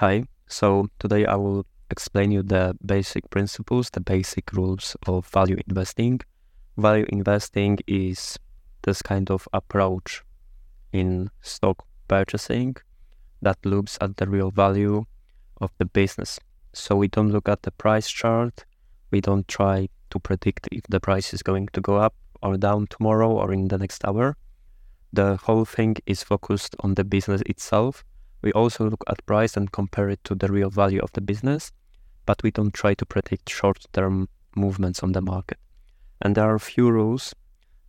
Hi. So today I will explain you the basic principles, the basic rules of value investing. Value investing is this kind of approach in stock purchasing that looks at the real value of the business. So we don't look at the price chart. We don't try to predict if the price is going to go up or down tomorrow or in the next hour. The whole thing is focused on the business itself. We also look at price and compare it to the real value of the business, but we don't try to predict short-term movements on the market. And there are a few rules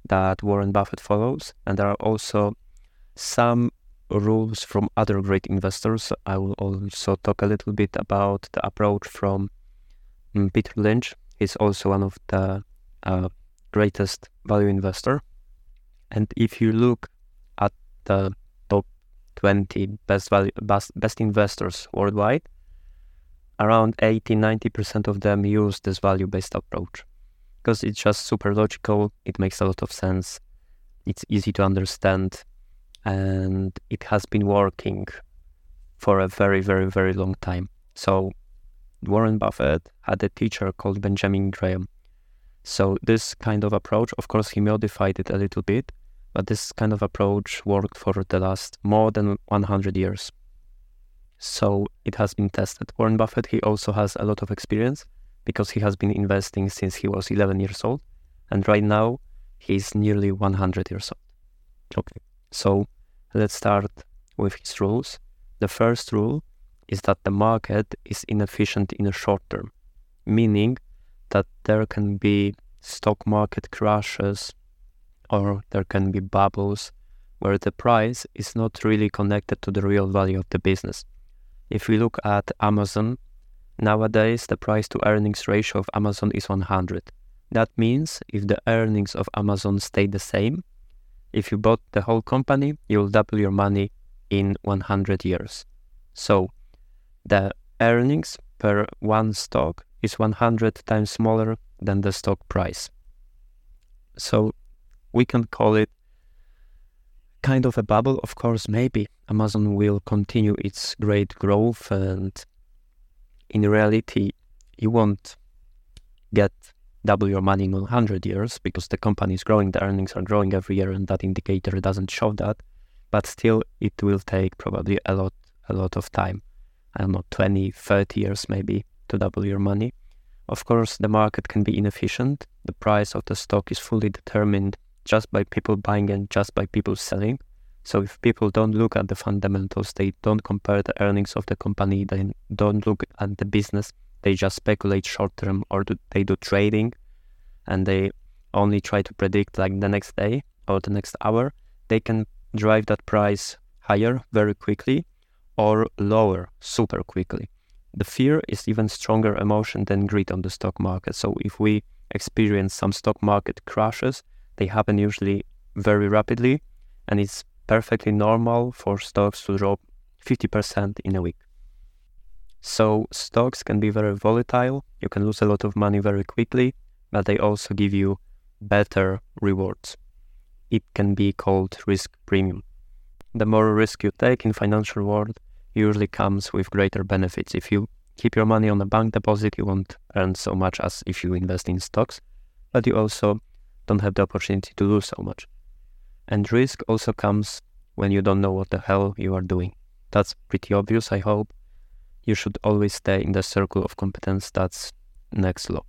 that Warren Buffett follows, and there are also some rules from other great investors. I will also talk a little bit about the approach from mm, Peter Lynch. He's also one of the uh, greatest value investor. And if you look at the 20 best value best, best investors worldwide, around 80 90% of them use this value based approach because it's just super logical, it makes a lot of sense, it's easy to understand, and it has been working for a very, very, very long time. So, Warren Buffett had a teacher called Benjamin Graham. So, this kind of approach, of course, he modified it a little bit, but this kind of approach worked for the last more than 100 years. So, it has been tested. Warren Buffett, he also has a lot of experience because he has been investing since he was 11 years old. And right now, he's nearly 100 years old. Okay. So let's start with his rules. The first rule is that the market is inefficient in the short term, meaning that there can be stock market crashes or there can be bubbles where the price is not really connected to the real value of the business. If we look at Amazon, nowadays the price to earnings ratio of Amazon is 100. That means if the earnings of Amazon stay the same, if you bought the whole company, you'll double your money in 100 years. So the earnings per one stock is 100 times smaller than the stock price. So we can call it kind of a bubble. Of course, maybe Amazon will continue its great growth, and in reality, you won't get double your money in 100 years because the company is growing, the earnings are growing every year, and that indicator doesn't show that. But still, it will take probably a lot, a lot of time. I don't know, 20, 30 years maybe to double your money. Of course, the market can be inefficient. The price of the stock is fully determined just by people buying and just by people selling. So if people don't look at the fundamentals, they don't compare the earnings of the company, they don't look at the business, they just speculate short term or do, they do trading and they only try to predict like the next day or the next hour, they can drive that price higher very quickly or lower super quickly. The fear is even stronger emotion than greed on the stock market. So if we experience some stock market crashes, they happen usually very rapidly and it's perfectly normal for stocks to drop 50% in a week. So stocks can be very volatile. You can lose a lot of money very quickly, but they also give you better rewards. It can be called risk premium. The more risk you take in financial world usually comes with greater benefits. If you keep your money on a bank deposit, you won't earn so much as if you invest in stocks, but you also don't have the opportunity to do so much. And risk also comes when you don't know what the hell you are doing. That's pretty obvious, I hope you should always stay in the circle of competence that's next law.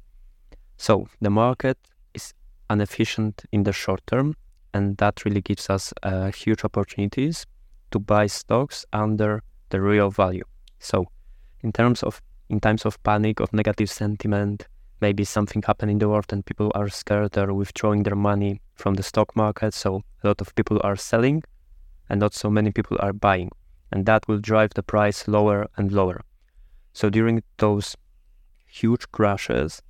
So the market is inefficient in the short term, and that really gives us uh, huge opportunities to buy stocks under the real value. So in terms of in times of panic, of negative sentiment, maybe something happened in the world and people are scared, they're withdrawing their money from the stock market. So a lot of people are selling and not so many people are buying and that will drive the price lower and lower. So during those huge crashes,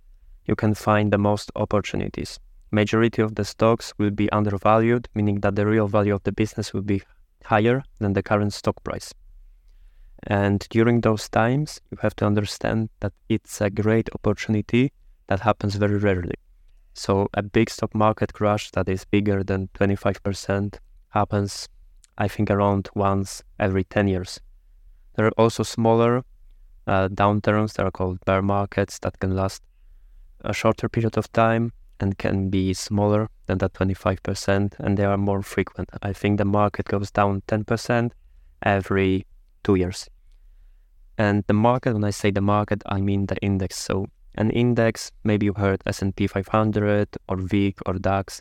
you can find the most opportunities. Majority of the stocks will be undervalued, meaning that the real value of the business will be higher than the current stock price. And during those times, you have to understand that it's a great opportunity that happens very rarely. So a big stock market crash that is bigger than 25% happens I think around once every 10 years. There are also smaller uh, downturns that are called bear markets that can last a shorter period of time and can be smaller than that 25%, and they are more frequent. I think the market goes down 10% every two years. And the market, when I say the market, I mean the index. So an index, maybe you heard S&P 500 or VIX or DAX.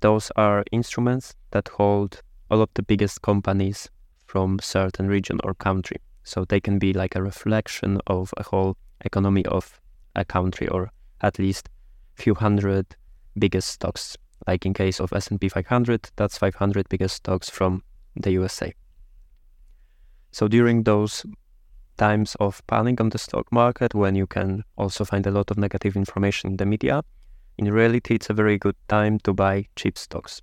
Those are instruments that hold all of the biggest companies from certain region or country. So they can be like a reflection of a whole economy of a country or at least few hundred biggest stocks. Like in case of S&P 500, that's 500 biggest stocks from the USA. So during those times of panic on the stock market, when you can also find a lot of negative information in the media, in reality, it's a very good time to buy cheap stocks.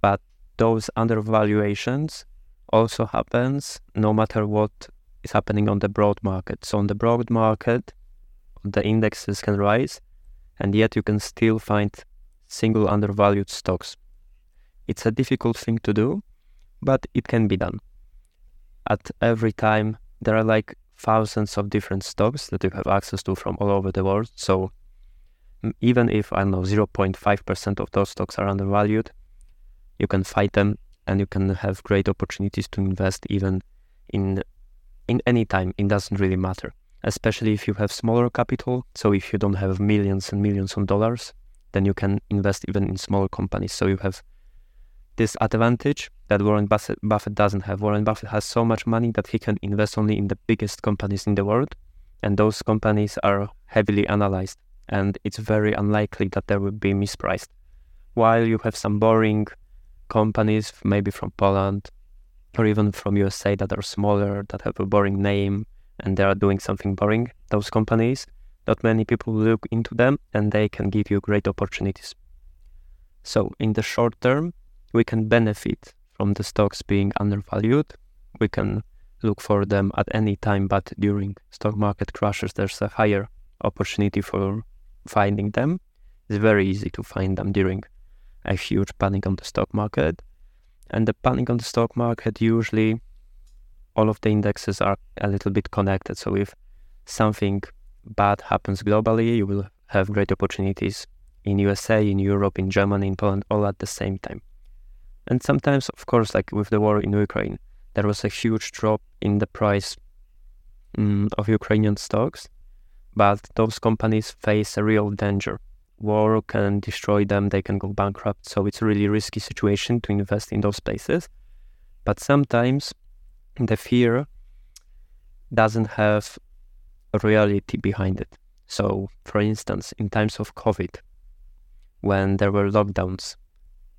But those undervaluations also happens no matter what is happening on the broad market. So on the broad market, the indexes can rise, and yet you can still find single undervalued stocks. It's a difficult thing to do, but it can be done. At every time, there are like thousands of different stocks that you have access to from all over the world. So even if I don't know 0.5% of those stocks are undervalued, you can fight them and you can have great opportunities to invest even in in any time. It doesn't really matter, especially if you have smaller capital. So if you don't have millions and millions of dollars, then you can invest even in smaller companies. So you have this advantage that Warren Buffett, doesn't have. Warren Buffett has so much money that he can invest only in the biggest companies in the world, and those companies are heavily analyzed, and it's very unlikely that they will be mispriced. While you have some boring companies, maybe from Poland or even from USA, that are smaller, that have a boring name, and they are doing something boring, those companies, not many people look into them, and they can give you great opportunities. So, in the short term, we can benefit from the stocks being undervalued. We can look for them at any time, but during stock market crashes, there's a higher opportunity for finding them. It's very easy to find them during a huge panic on the stock market. And the panic on the stock market, usually all of the indexes are a little bit connected. So if something bad happens globally, you will have great opportunities in USA, in Europe, in Germany, in Poland, all at the same time. And sometimes, of course, like with the war in Ukraine, there was a huge drop in the price um, of Ukrainian stocks, but those companies face a real danger. War can destroy them, they can go bankrupt, so it's a really risky situation to invest in those places. But sometimes the fear doesn't have a reality behind it. So, for instance, in times of COVID, when there were lockdowns,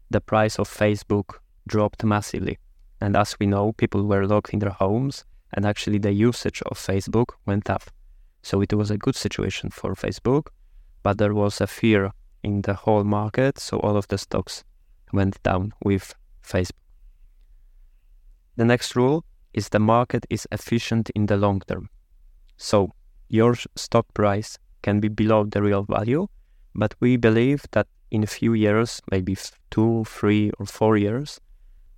the price of Facebook dropped massively. And as we know, people were locked in their homes, and actually the usage of Facebook went up. So it was a good situation for Facebook, but there was a fear in the whole market, so all of the stocks went down with Facebook. The next rule is the market is efficient in the long term. So your stock price can be below the real value, but we believe that in a few years, maybe two, three, or four years,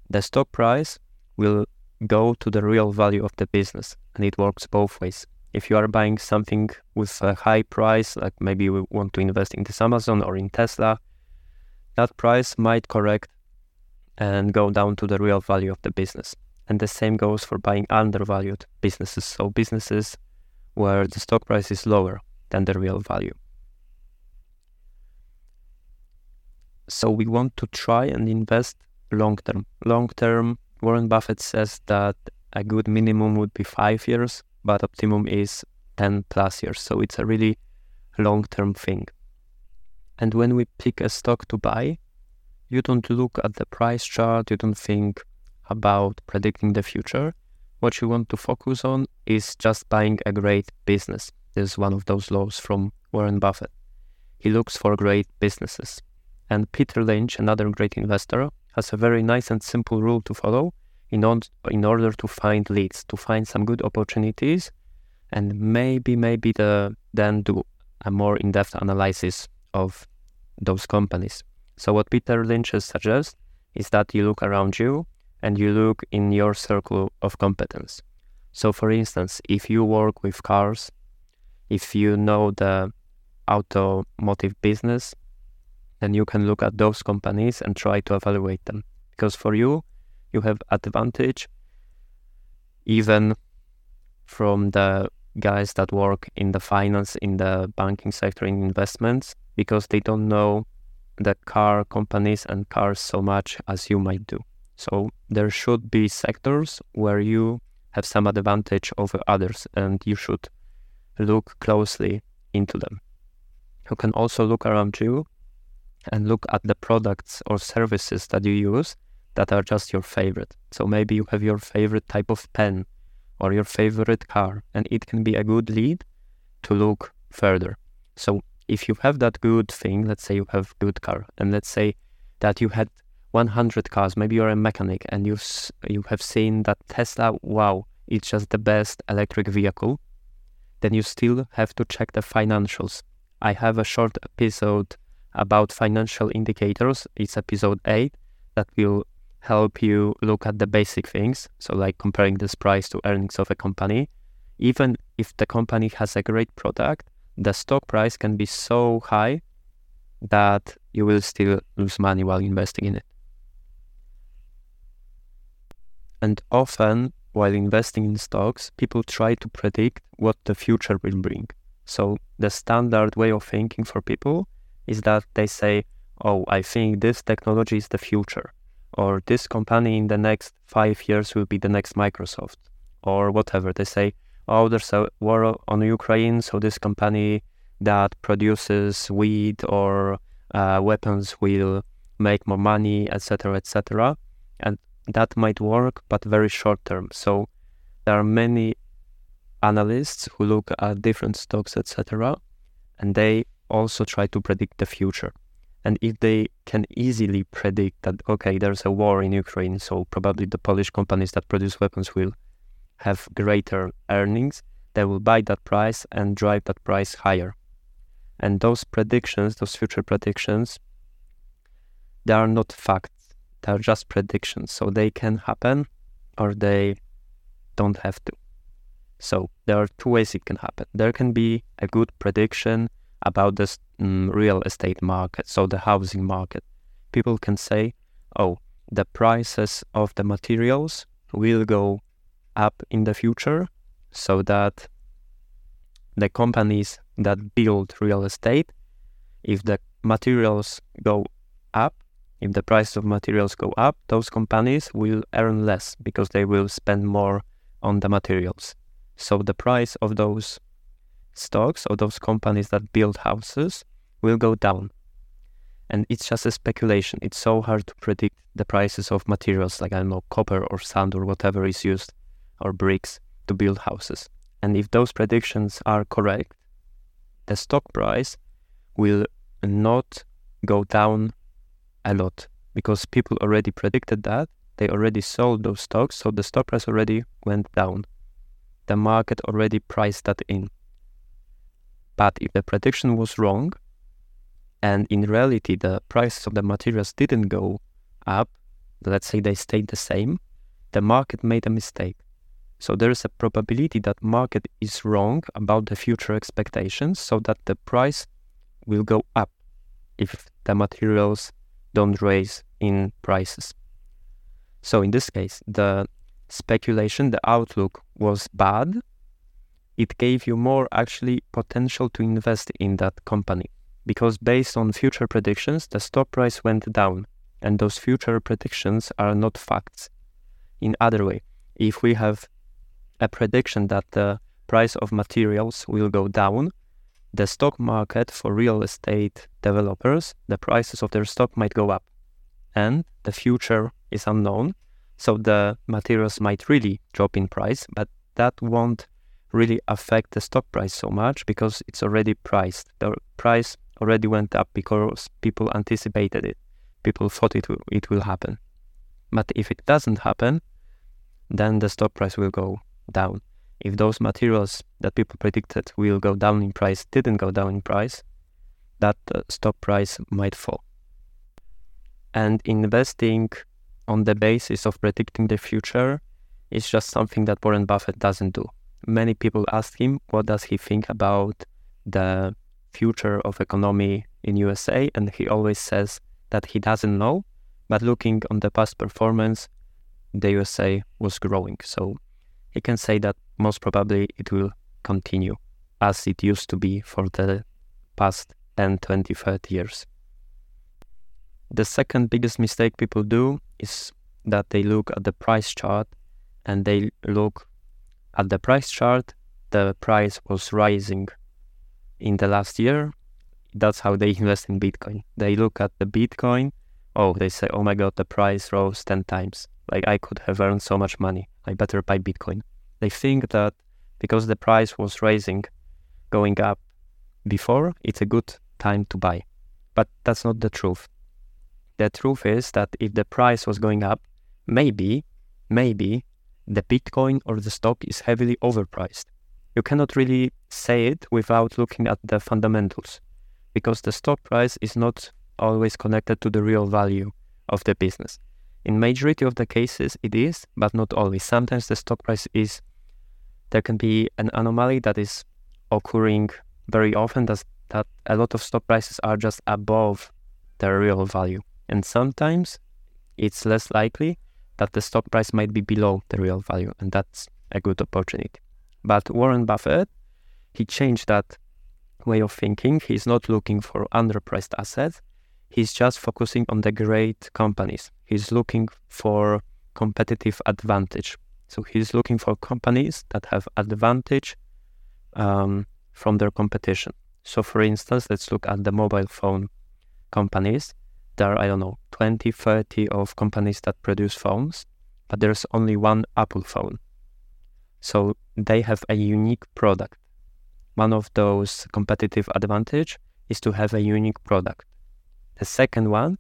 the stock price will go to the real value of the business. And it works both ways. If you are buying something with a high price, like maybe you want to invest in this Amazon or in Tesla, that price might correct and go down to the real value of the business. And the same goes for buying undervalued businesses. So businesses where the stock price is lower than the real value. So we want to try and invest long term. Long term, Warren Buffett says that a good minimum would be five years, but optimum is 10 plus years. So it's a really long term thing. And when we pick a stock to buy, you don't look at the price chart, you don't think about predicting the future. What you want to focus on is just buying a great business. This is one of those laws from Warren Buffett. He looks for great businesses. And Peter Lynch, another great investor, has a very nice and simple rule to follow in, on, in order to find leads, to find some good opportunities, and maybe, maybe the, then do a more in-depth analysis of those companies. So what Peter Lynch suggests is that you look around you and you look in your circle of competence. So, for instance, if you work with cars, if you know the automotive business, then you can look at those companies and try to evaluate them. Because for you, you have advantage even from the guys that work in the finance, in the banking sector, in investments, because they don't know the car companies and cars so much as you might do. So there should be sectors where you have some advantage over others and you should look closely into them. You can also look around you and look at the products or services that you use that are just your favorite. So maybe you have your favorite type of pen or your favorite car, and it can be a good lead to look further. So if you have that good thing, let's say you have good car, and let's say that you had 100 cars, maybe you're a mechanic and you you have seen that Tesla, wow, it's just the best electric vehicle, then you still have to check the financials. I have a short episode about financial indicators. It's episode 8 that will help you look at the basic things. So, like comparing this price to earnings of a company. Even if the company has a great product, the stock price can be so high that you will still lose money while investing in it. And often, while investing in stocks, people try to predict what the future will bring. So, the standard way of thinking for people is that they say, Oh, I think this technology is the future or this company in the next five years will be the next Microsoft, or whatever. They say, oh, there's a war on Ukraine, so this company that produces weed or uh, weapons will make more money, etc., etc. And that might work, but very short term. So there are many analysts who look at different stocks, etc., and they also try to predict the future. And if they can easily predict that, okay, there's a war in Ukraine, so probably the Polish companies that produce weapons will have greater earnings, they will buy that price and drive that price higher. And those predictions, those future predictions, they are not facts, they are just predictions. So they can happen or they don't have to. So there are two ways it can happen. There can be a good prediction about this um, real estate market, so the housing market. People can say, oh, the prices of the materials will go up in the future so that the companies that build real estate, if the materials go up, if the price of materials go up, those companies will earn less because they will spend more on the materials. So the price of those stocks of those companies that build houses will go down. And it's just a speculation. It's so hard to predict the prices of materials like, I don't know, copper or sand or whatever is used, or bricks to build houses. And if those predictions are correct, the stock price will not go down a lot because people already predicted that. They already sold those stocks, so the stock price already went down. The market already priced that in. But if the prediction was wrong, and in reality the prices of the materials didn't go up, let's say they stayed the same, the market made a mistake. So there is a probability that market is wrong about the future expectations, so that the price will go up if the materials don't raise in prices. So in this case, the speculation, the outlook was bad, it gave you more actually potential to invest in that company because based on future predictions, the stock price went down, and those future predictions are not facts. In other way, if we have a prediction that the price of materials will go down, the stock market for real estate developers, the prices of their stock might go up, and the future is unknown. So the materials might really drop in price, but that won't really affect the stock price so much because it's already priced. The price already went up because people anticipated it. People thought it will, it will happen. But if it doesn't happen, then the stock price will go down. If those materials that people predicted will go down in price didn't go down in price, that uh, stock price might fall. And investing on the basis of predicting the future is just something that Warren Buffett doesn't do. Many people ask him what does he think about the future of economy in USA and he always says that he doesn't know, but looking on the past performance, the USA was growing. So he can say that most probably it will continue as it used to be for the past 10, 20, 30 years. The second biggest mistake people do is that they look at the price chart and they look at the price chart, the price was rising in the last year. That's how they invest in Bitcoin. They look at the Bitcoin. Oh, they say, oh my God, the price rose 10 times. Like I could have earned so much money. I better buy Bitcoin. They think that because the price was rising, going up before, it's a good time to buy. But that's not the truth. The truth is that if the price was going up, maybe, maybe the Bitcoin or the stock is heavily overpriced. You cannot really say it without looking at the fundamentals because the stock price is not always connected to the real value of the business. In majority of the cases it is, but not always. Sometimes the stock price is there can be an anomaly that is occurring very often that, that a lot of stock prices are just above their real value. And sometimes it's less likely that the stock price might be below the real value, and that's a good opportunity. But Warren Buffett, he changed that way of thinking. He's not looking for underpriced assets. He's just focusing on the great companies. He's looking for competitive advantage. So he's looking for companies that have advantage um, from their competition. So for instance, let's look at the mobile phone companies there are, I don't know, 20, 30 of companies that produce phones, but there's only one Apple phone. So they have a unique product. One of those competitive advantage is to have a unique product. The second one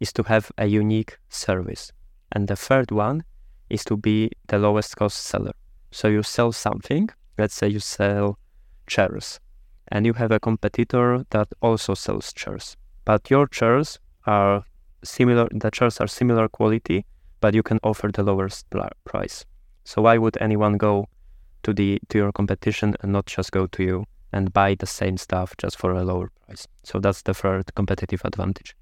is to have a unique service. And the third one is to be the lowest cost seller. So you sell something, let's say you sell chairs, and you have a competitor that also sells chairs. But your chairs are similar, the chairs are similar quality, but you can offer the lowest price. So why would anyone go to the to your competition and not just go to you and buy the same stuff just for a lower price? So that's the third competitive advantage.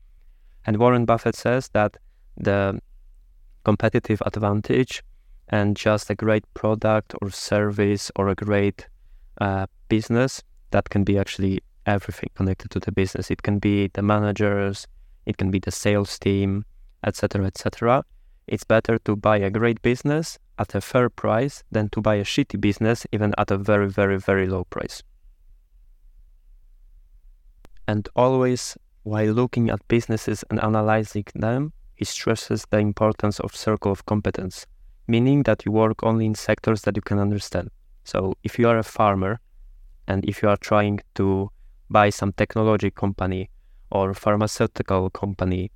And Warren Buffett says that the competitive advantage and just a great product or service or a great uh, business that can be actually everything connected to the business. It can be the managers, it can be the sales team, etc., etc. It's better to buy a great business at a fair price than to buy a shitty business even at a very, very, very low price. And always, while looking at businesses and analyzing them, he stresses the importance of circle of competence, meaning that you work only in sectors that you can understand. So, if you are a farmer and if you are trying to buy some technology company or pharmaceutical company,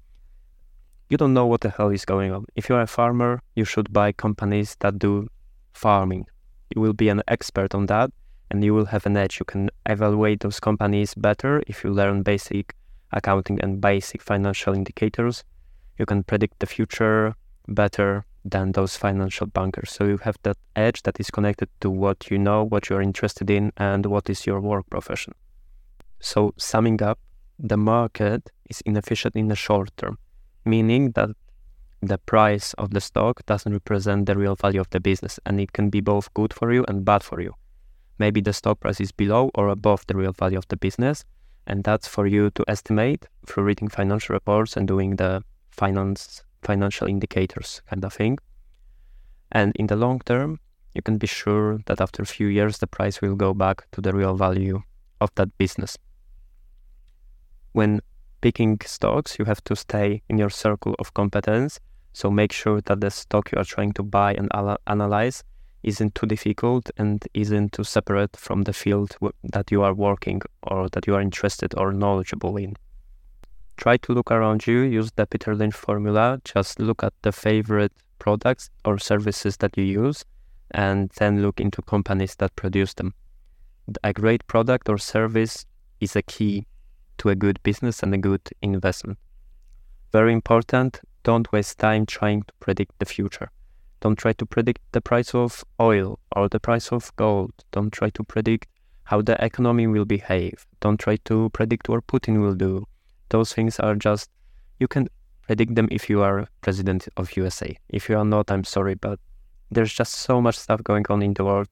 you don't know what the hell is going on. If you're a farmer, you should buy companies that do farming. You will be an expert on that and you will have an edge. You can evaluate those companies better if you learn basic accounting and basic financial indicators. You can predict the future better than those financial bankers. So you have that edge that is connected to what you know, what you're interested in, and what is your work profession. So, summing up, the market is inefficient in the short term, meaning that the price of the stock doesn't represent the real value of the business and it can be both good for you and bad for you. Maybe the stock price is below or above the real value of the business, and that's for you to estimate through reading financial reports and doing the finance financial indicators kind of thing. And in the long term, you can be sure that after a few years the price will go back to the real value of that business when picking stocks, you have to stay in your circle of competence. So make sure that the stock you are trying to buy and analyze isn't too difficult and isn't too separate from the field that you are working or that you are interested or knowledgeable in. Try to look around you, use the Peter Lynch formula, just look at the favorite products or services that you use, and then look into companies that produce them. A great product or service is a key to a good business and a good investment. Very important, don't waste time trying to predict the future. Don't try to predict the price of oil or the price of gold. Don't try to predict how the economy will behave. Don't try to predict what Putin will do. Those things are just, you can predict them if you are president of USA. If you are not, I'm sorry, but there's just so much stuff going on in the world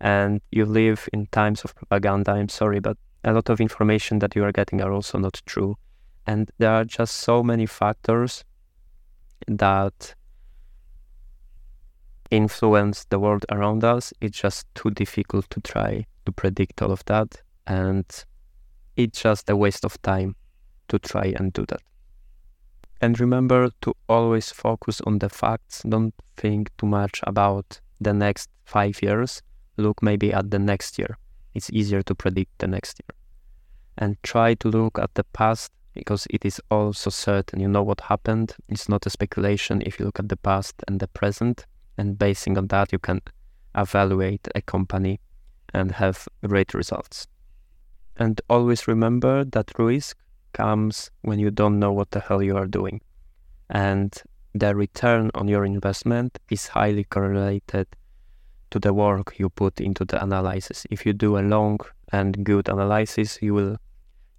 and you live in times of propaganda. I'm sorry, but a lot of information that you are getting are also not true. And there are just so many factors that influence the world around us. It's just too difficult to try to predict all of that. And it's just a waste of time to try and do that. And remember to always focus on the facts. Don't think too much about the next five years. Look maybe at the next year. It's easier to predict the next year. And try to look at the past because it is also certain. You know what happened. It's not a speculation if you look at the past and the present. And basing on that, you can evaluate a company and have great results. And always remember that risk comes when you don't know what the hell you are doing. And the return on your investment is highly correlated to the work you put into the analysis. If you do a long and good analysis, you will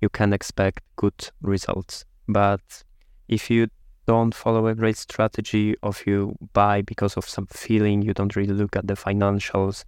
you can expect good results. But if you don't follow a great strategy of you buy because of some feeling, you don't really look at the financials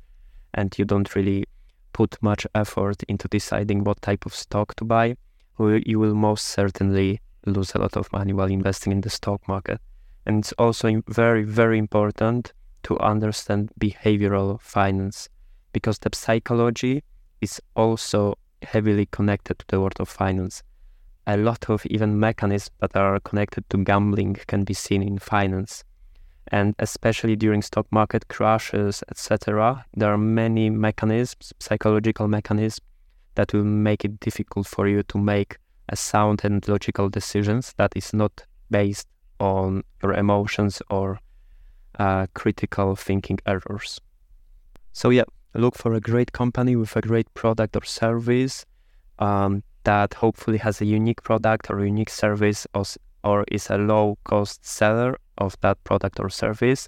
and you don't really put much effort into deciding what type of stock to buy, you will most certainly lose a lot of money while investing in the stock market. And it's also very, very important to understand behavioral finance because the psychology is also heavily connected to the world of finance. A lot of even mechanisms that are connected to gambling can be seen in finance. And especially during stock market crashes, etc., there are many mechanisms, psychological mechanisms, that will make it difficult for you to make a sound and logical decisions that is not based on your emotions or uh, critical thinking errors. So yeah, look for a great company with a great product or service um, that hopefully has a unique product or unique service or, or is a low cost seller of that product or service.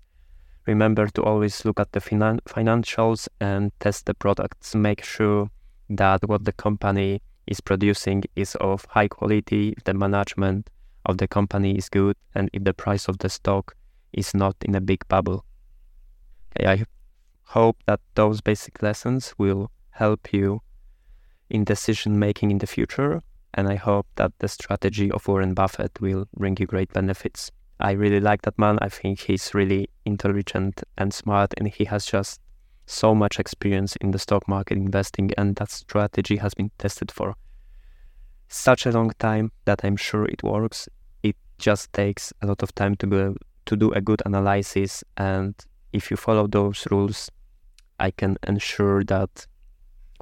Remember to always look at the finan- financials and test the products. Make sure that what the company is producing is of high quality, the management of the company is good, and if the price of the stock is not in a big bubble. Okay, I hope that those basic lessons will help you in decision making in the future, and I hope that the strategy of Warren Buffett will bring you great benefits. I really like that man. I think he's really intelligent and smart, and he has just so much experience in the stock market investing, and that strategy has been tested for such a long time that I'm sure it works. It just takes a lot of time to go to do a good analysis, and if you follow those rules, I can ensure that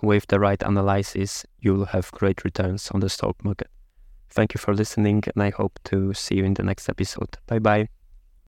with the right analysis, you'll have great returns on the stock market. Thank you for listening, and I hope to see you in the next episode. Bye bye.